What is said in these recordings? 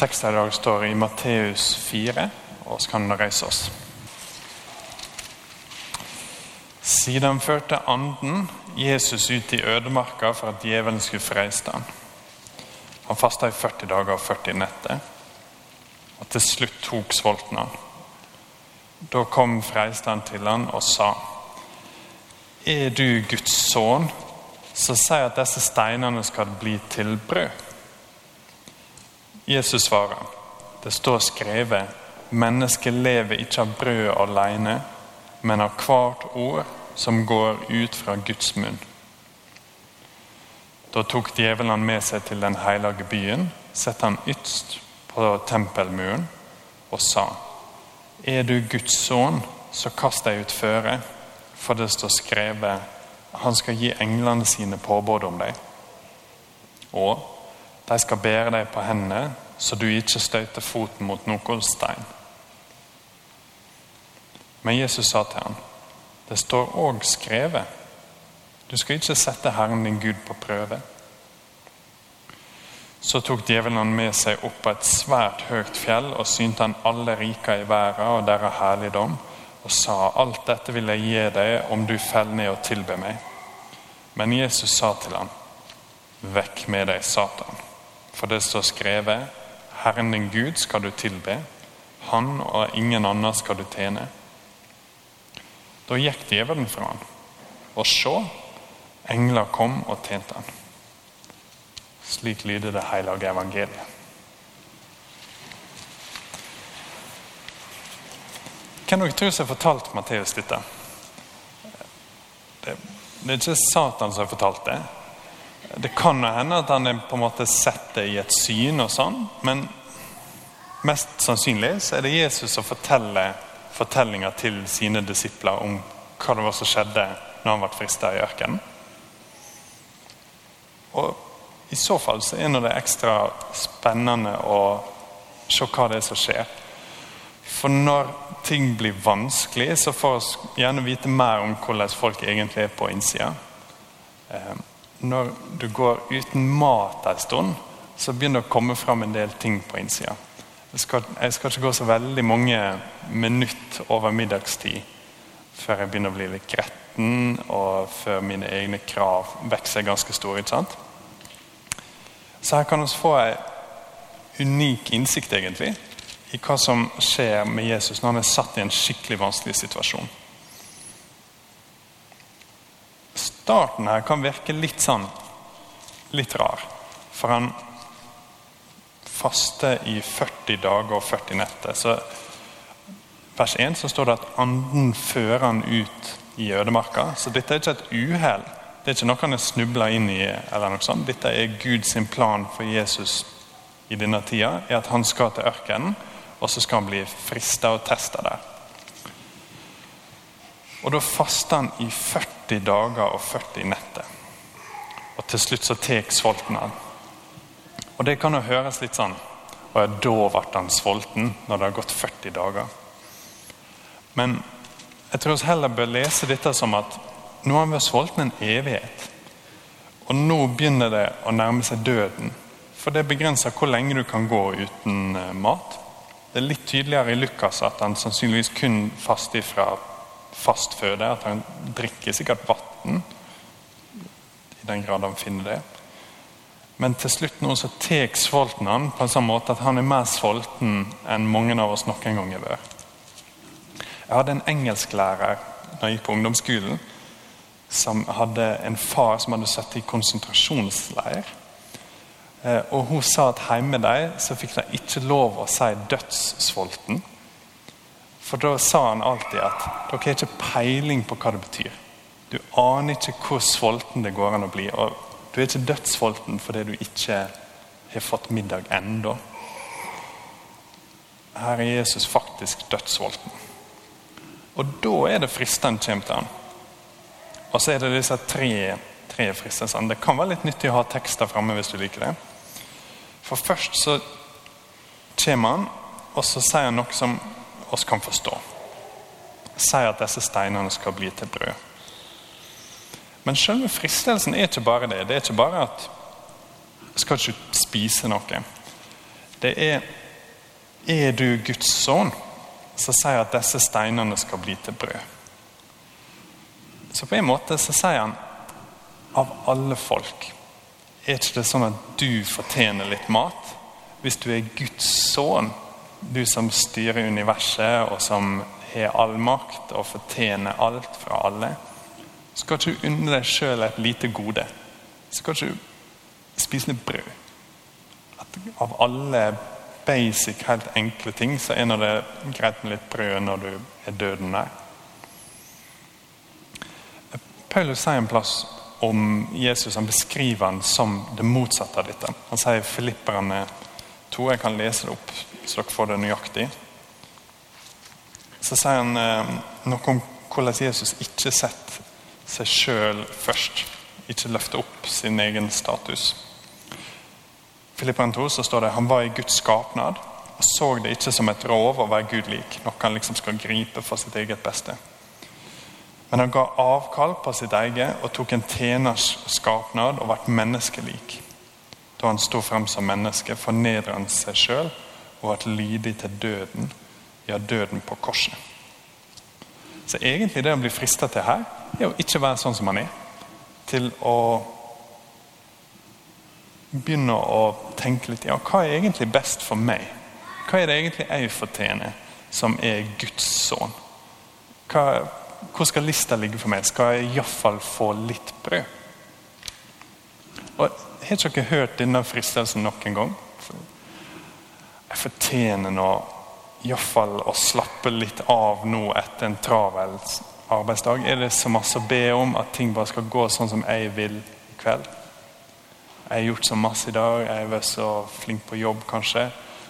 Teksten i dag står i Matteus 4, og så kan vi reise oss. Siden førte anden Jesus ut i ødemarka for at djevelen skulle freiste han. Han fasta i 40 dager og 40 netter, og til slutt tok sulten han. Da kom freisteren til han og sa, Er du Guds sønn, så si at disse steinene skal bli til brød. Jesus svarer, det står skrevet, mennesket lever ikke av brød alene, men av hvert ord som går ut fra Guds munn. Da tok djevelen med seg til den hellige byen, satte han ytst på tempelmuren og sa:" Er du Guds sønn, så kast deg ut føre, for det står skrevet:" Han skal gi englene sine påbud om deg. Og de skal bære deg på hendene, så du ikke støter foten mot noen stein. Men Jesus sa til ham, det står òg skrevet, du skal ikke sette Herren din Gud på prøve. Så tok djevelen med seg opp på et svært høyt fjell og synte han alle rika i verden og deres herligdom, og sa, alt dette vil jeg gi deg om du faller ned og tilber meg. Men Jesus sa til ham, vekk med deg, Satan, for det står skrevet, Herren din Gud skal du tilbe, han og ingen annen skal du tjene. Da gikk djevelen fra han, og se, engler kom og tjente han. Slik lyder det hellige evangeliet. Hvem dere tror som har fortalt Matteus dette? Det, det er ikke Satan som har fortalt det. Det kan jo hende at han er på en måte sett det i et syn, og sånn, men mest sannsynlig så er det Jesus som forteller fortellinger til sine disipler om hva det var som skjedde når han ble frista i ørkenen. Og I så fall så er det ekstra spennende å se hva det er som skjer. For når ting blir vanskelig, så får vi gjerne vite mer om hvordan folk egentlig er på innsida. Når du går uten mat en stund, så begynner det å komme fram en del ting på innsida. Jeg skal, jeg skal ikke gå så veldig mange minutter over middagstid før jeg begynner å bli litt gretten, og før mine egne krav vokser ganske store. ikke sant? Så her kan vi få en unik innsikt, egentlig, i hva som skjer med Jesus når han er satt i en skikkelig vanskelig situasjon. Starten her kan virke litt sånn litt rar. For han faster i 40 dager og 40 netter. Så vers 1 så står det at anden fører han ut i ødemarka. Så dette er ikke et uhell. Det er ikke noe han er snubla inn i. eller noe sånt. Dette er Guds plan for Jesus i denne tida, er at han skal til ørkenen og så skal han bli frista og testa der. Og Da faster han i 40 dager og 40 netter. Og til slutt så tar sulten han. Og Det kan jo høres litt sånn Og da ble han sulten, når det har gått 40 dager. Men jeg tror vi heller bør lese dette som at nå har han vært sulten en evighet. Og nå begynner det å nærme seg døden. For det begrenser hvor lenge du kan gå uten eh, mat. Det er litt tydeligere i Lukas at han sannsynligvis kun faster fra fast føde. At han drikker sikkert vann, i den grad han finner det. Men til slutt nå så tar sulten han på en sånn måte at han er mer sulten enn mange av oss noen gang har vært. Jeg hadde en engelsklærer da jeg gikk på ungdomsskolen, som hadde en far som hadde satt i konsentrasjonsleir. Eh, og Hun sa at hjemme de så fikk de ikke lov å si 'dødssulten'. For da sa han alltid at dere har ikke peiling på hva det betyr. Du aner ikke hvor sulten det går an å bli. Og du er ikke dødssulten fordi du ikke har fått middag ennå. Her er Jesus faktisk dødssulten. Og da er det fristende kommer til han. Og så er det disse tre, tre fristelsene. Det kan være litt nyttig å ha tekster framme hvis du liker det. For først så kommer han, og så sier han noe som oss kan forstå. Sier at disse steinene skal bli til brød. Men selve fristelsen er ikke bare det. Det er ikke bare at skal ikke spise noe. Det er Er du Guds sønn, så sier at disse steinene skal bli til brød. Så på en måte så sier han av alle folk er ikke det sånn at du fortjener litt mat? Hvis du er Guds sønn, du som styrer universet og som har all makt og fortjener alt fra alle, skal ikke du unne deg sjøl et lite gode. Skal ikke du spise litt brød. At av alle basic, helt enkle ting, så er det greit med litt brød når du er døden der. Paulus sier en plass om Jesus, han beskriver han som det motsatte av dette. Han sier Filipperne 2, jeg kan lese det opp så dere får det nøyaktig. Så sier han eh, noe om hvordan Jesus ikke setter seg sjøl først. Ikke løfter opp sin egen status. Filipperne 2 så står det han var i Guds skapnad og så det ikke som et rov å være Gud lik, noe han liksom skal gripe for sitt eget beste. Men han ga avkall på sitt eget og tok en tjeners skapnad og ble menneskelik. Da han sto frem som menneske, fornedret han seg sjøl og at lydig til døden, ja, døden på korset. Så egentlig det å bli frista til her, er å ikke være sånn som han er. Til å begynne å tenke litt ja, hva er egentlig best for meg? Hva er det egentlig jeg fortjener, som er Guds sønn? Hvor skal lista ligge for meg? Skal jeg iallfall få litt brød? Og Har ikke dere hørt denne fristelsen nok en gang? Fortjener nå iallfall å slappe litt av nå etter en travel arbeidsdag. Er det så masse å be om at ting bare skal gå sånn som jeg vil i kveld? Jeg har gjort så masse i dag, jeg har vært så flink på jobb kanskje.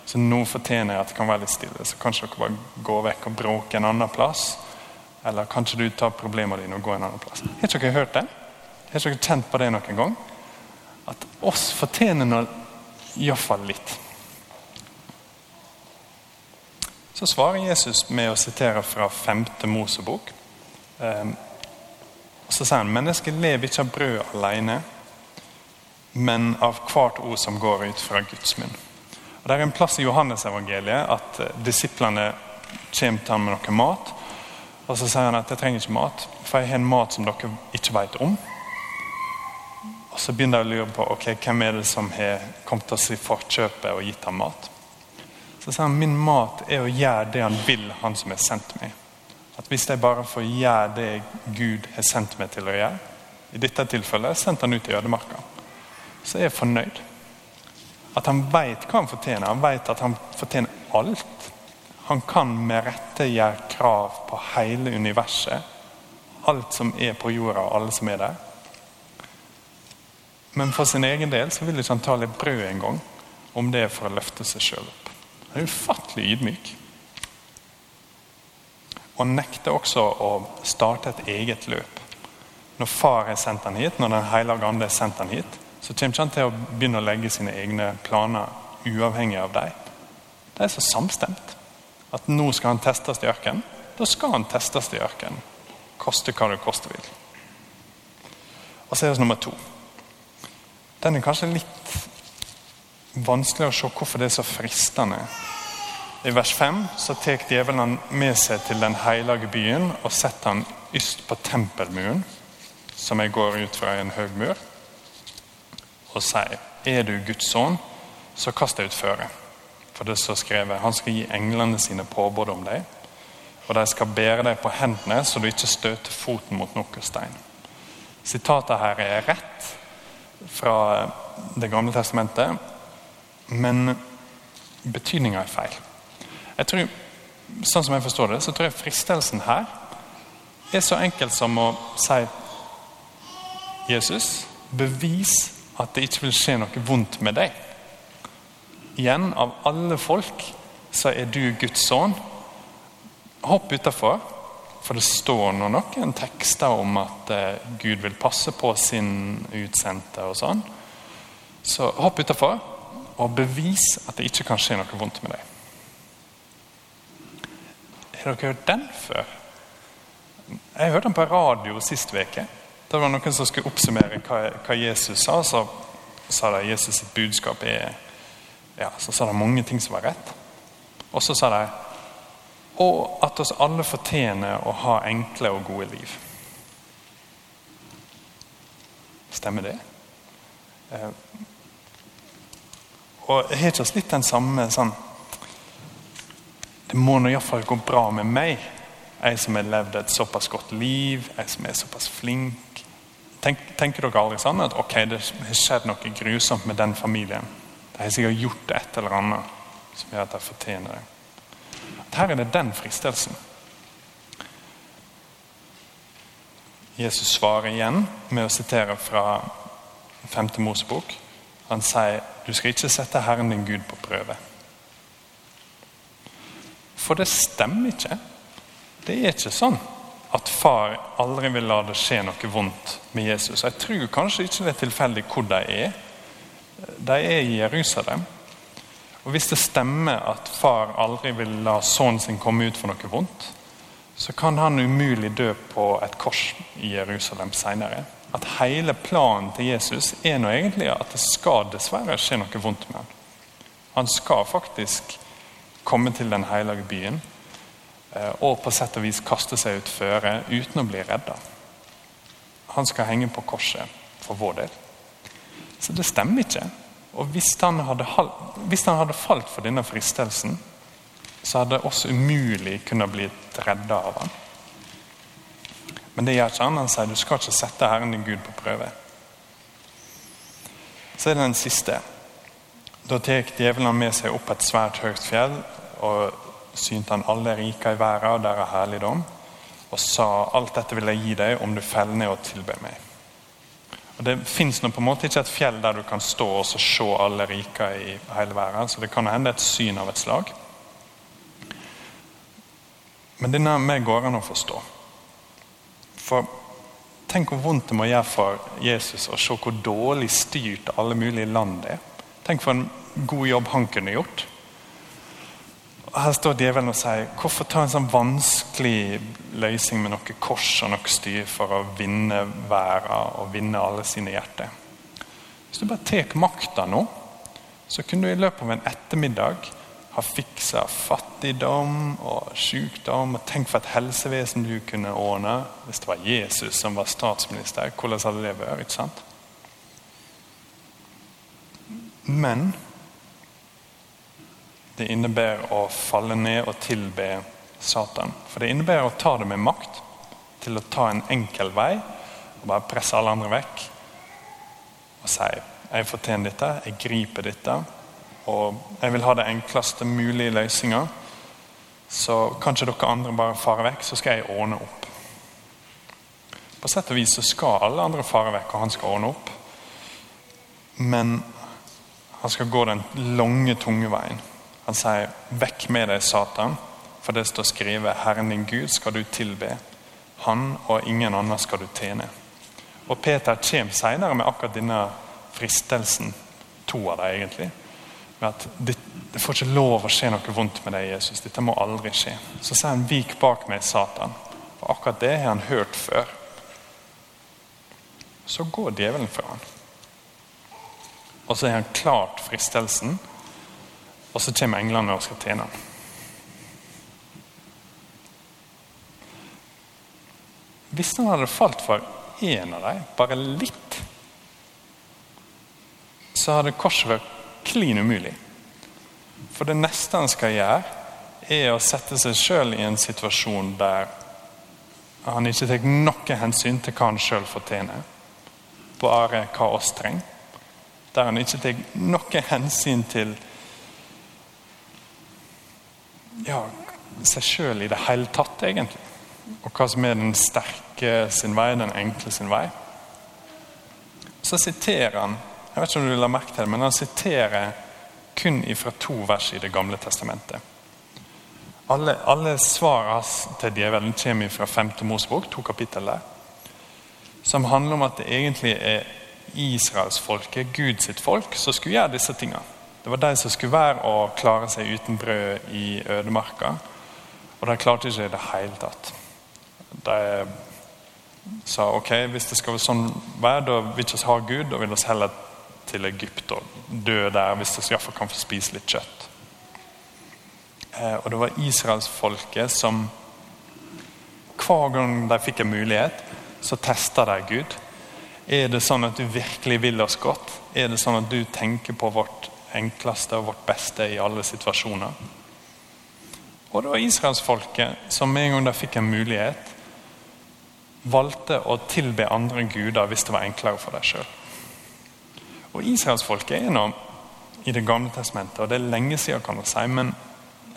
Så nå fortjener jeg at det kan være litt stille. Så kanskje dere bare går vekk og bråker en annen plass. Eller kanskje du tar problemene dine og går en annen plass. Har dere hørt det? Har dere kjent på det noen gang? At oss fortjener nå iallfall litt. Så svarer Jesus med å sitere fra 5. Mosebok. Um, og så sier han mennesket lever ikke av brød alene, men av hvert ord som går ut fra Guds munn. Og Det er en plass i Johannesevangeliet at eh, disiplene kommer til ham med noe mat. Og så sier han at jeg trenger ikke mat, for jeg har en mat som dere ikke vet om. Og Så begynner jeg å lure på ok, hvem er det som har kommet oss i forkjøpet og gitt ham mat. Så sier han min mat er å gjøre det han vil, han som har sendt meg. At Hvis jeg bare får gjøre det Gud har sendt meg til å gjøre, i dette tilfellet sendte han ut i ødemarka, så er jeg fornøyd. At han vet hva han fortjener. Han vet at han fortjener alt. Han kan med rette gjøre krav på hele universet. Alt som er på jorda, og alle som er der. Men for sin egen del så vil ikke han ta litt brød en gang, om det er for å løfte seg sjøl opp. Han er ufattelig ydmyk. Og nekter også å starte et eget løp. Når far er sendt han hit, når Den hellige ande er sendt han hit, så kommer ikke han til å begynne å legge sine egne planer uavhengig av dem. Det er så samstemt at nå skal han testes i ørkenen, da skal han testes i ørkenen. Koste hva det koste vil. Og så er det nummer to. Den er kanskje litt vanskelig å se hvorfor det er så fristende. I vers 5 så tar djevelen med seg til den hellige byen og setter han yst på tempelmuren, som jeg går ut fra en høy mur, og sier er du Guds sønn, så kast deg ut føre. For det står skrevet han skal gi englene sine påbud om deg, og de skal bære deg på hendene så du ikke støter foten mot noen stein. Sitatet her er rett fra Det gamle testamentet, men betydninga er feil. Jeg tror, sånn som jeg forstår det, så tror jeg fristelsen her er så enkelt som å si Jesus, bevis at det ikke vil skje noe vondt med deg. Igjen, av alle folk så er du Guds sønn. Hopp utafor, for det står nå noen tekster om at eh, Gud vil passe på sin utsendte og sånn. Så hopp utafor og bevis at det ikke kan skje noe vondt med deg. Har dere hørt den før? Jeg hørte den på radio sist uke. Det var noen som skulle oppsummere hva, hva Jesus sa. Så sa de Jesus sitt budskap er Ja, Så sa de mange ting som var rett. Og så sa de og at oss alle fortjener å ha enkle og gode liv. Stemmer det? Og har ikke litt den samme sånn Det må nå iallfall gå bra med meg, jeg som har levd et såpass godt liv, jeg som er såpass flink. Tenk, tenker dere aldri sånn at ok, det har skjedd noe grusomt med den familien? De har sikkert gjort et eller annet som gjør at de fortjener det. Her er det den fristelsen. Jesus svarer igjen med å sitere fra 5. Mosebok. Han sier du skal ikke sette Herren din Gud på prøve. For det stemmer ikke. Det er ikke sånn at far aldri vil la det skje noe vondt med Jesus. Jeg tror kanskje ikke det er tilfeldig hvor de er. De er i Jerusalem. Og Hvis det stemmer at far aldri vil la sønnen sin komme ut for noe vondt, så kan han umulig dø på et kors i Jerusalem senere at hele planen til Jesus er nå egentlig at det skal dessverre skje noe vondt med ham. Han skal faktisk komme til den hellige byen eh, og på sett og vis kaste seg ut føre uten å bli redda. Han skal henge på korset for vår del. Så det stemmer ikke. Og hvis han hadde, hvis han hadde falt for denne fristelsen, så hadde det også umulig kunne blitt redda av ham. Men det gjør ikke han. Han sier du skal ikke sette Herren din Gud på prøve. Så er det den siste. Da tar djevelen med seg opp et svært høyt fjell og synte han alle rike i verden og deres herligdom, og sa alt dette vil jeg gi deg om du feller ned og tilber meg. Og Det fins ikke et fjell der du kan stå og se alle rike i hele verden, så det kan hende et syn av et slag. Men denne meg går an å forstå. For Tenk hvor vondt det må gjøre for Jesus å se hvor dårlig styrt alle mulige land er. Tenk for en god jobb han kunne gjort. Her står djevelen og sier hvorfor ta en sånn vanskelig løsning med noe kors og noe styr for å vinne verden og vinne alle sine hjerter. Hvis du bare tar makta nå, så kunne du i løpet av en ettermiddag har fiksa fattigdom og sykdom. og Tenk for et helsevesen du kunne ordne hvis det var Jesus som var statsminister. Hvordan hadde det vært? ikke sant? Men det innebærer å falle ned og tilbe Satan. For det innebærer å ta det med makt til å ta en enkel vei og bare presse alle andre vekk og si jeg fortjener dette, jeg griper dette og jeg vil ha det enkleste mulige løsninga. Så kanskje dere andre bare fare vekk, så skal jeg ordne opp. På sett og vis så skal alle andre fare vekk, og han skal ordne opp. Men han skal gå den lange, tunge veien. Han sier 'vekk med deg, Satan', for det står skrevet 'Herren din Gud skal du tilbe'. Han og ingen annen skal du tjene. Og Peter kommer senere med akkurat denne fristelsen. To av dem, egentlig med at det, det, får ikke lov å skje noe vondt med deg, Jesus. Dette må aldri skje. Så sier han 'vik bak meg, Satan'. For akkurat det har han hørt før. Så går djevelen fra han. Og så har han klart fristelsen, og så kommer englene og skal tjene han. Hvis han hadde falt for én av dem, bare litt, så hadde korset vært klin umulig. For det neste han skal gjøre, er å sette seg sjøl i en situasjon der han ikke tar noe hensyn til hva han sjøl fortjener, bare hva oss trenger. Der han ikke tar noe hensyn til ja, seg sjøl i det hele tatt, egentlig. Og hva som er den sterke sin vei, den enkle sin vei. Så siterer han jeg vet ikke om du la merke til det, men Han siterer kun fra to vers i Det gamle testamentet. Alle, alle svarene til djevelen kommer fra 5. Mosebok, to kapittel Som handler om at det egentlig er israelsfolket, Gud sitt folk, som skulle gjøre disse tingene. Det var de som skulle være å klare seg uten brød i ødemarka. Og de klarte ikke i det hele tatt. De sa ok, hvis det skal være sånn vær, da vil vi ikke ha Gud, da vil vi heller til Egypt og dø der hvis de iallfall kan få spise litt kjøtt. Eh, og det var israelsfolket som hver gang de fikk en mulighet, så testa de Gud. Er det sånn at du virkelig vil oss godt? Er det sånn at du tenker på vårt enkleste og vårt beste i alle situasjoner? Og det var israelsfolket som med en gang de fikk en mulighet, valgte å tilbe andre guder hvis det var enklere for deg sjøl. Og israelsfolket er nå i Det gamle testamentet, og det er lenge siden, kan man si, men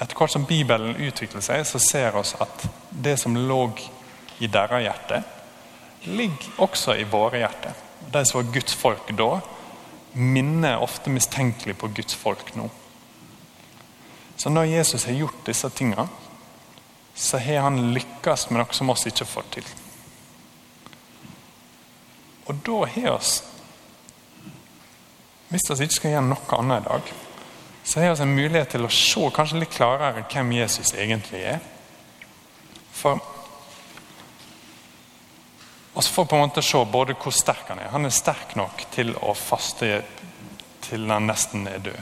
etter hvert som Bibelen utvikler seg, så ser vi at det som lå i deres hjerte, ligger også i våre hjerter. De som var Guds folk da, minner ofte mistenkelig på Guds folk nå. Så når Jesus har gjort disse tingene, så har han lykkes med noe som oss ikke får til. Og da har vi Hvis vi ikke skal gjøre noe annet i dag, så har vi en mulighet til å se kanskje litt klarere hvem Jesus egentlig er. For oss får på en måte se både hvor sterk han er. Han er sterk nok til å faste til han nesten er død.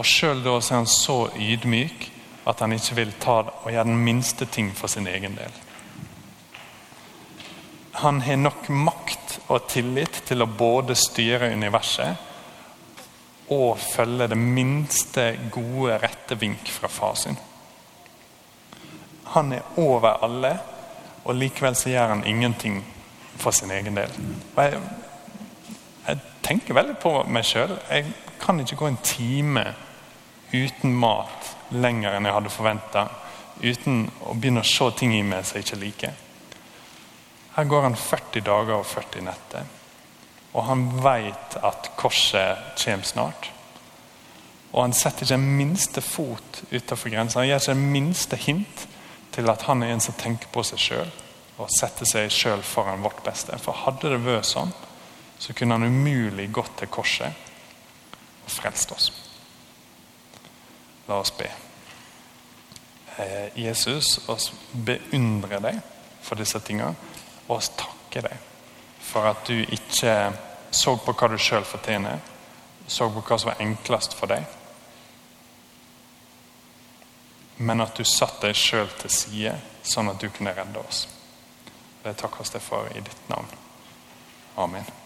Og sjøl da er han så ydmyk at han ikke vil ta og gjøre den minste ting for sin egen del. Han har nok makt og tillit til å både styre universet og følge det minste gode, rette vink fra far sin. Han er over alle, og likevel så gjør han ingenting for sin egen del. Jeg, jeg tenker veldig på meg sjøl. Jeg kan ikke gå en time uten mat lenger enn jeg hadde forventa. Uten å begynne å se ting i meg som jeg ikke liker. Her går han 40 dager og 40 netter. Og han vet at korset kommer snart. Og han setter ikke en minste fot utenfor grensa. Han gir ikke en minste hint til at han er en som tenker på seg sjøl og setter seg sjøl foran vårt beste. For hadde det vært sånn, så kunne han umulig gått til korset og frelst oss. La oss be. Eh, Jesus, oss beundrer deg for disse tingene, og oss takker deg for at du ikke så på hva du sjøl fortjener, så på hva som var enklest for deg, men at du satte deg sjøl til side, sånn at du kunne redde oss. Det takkes det for i ditt navn. Amen.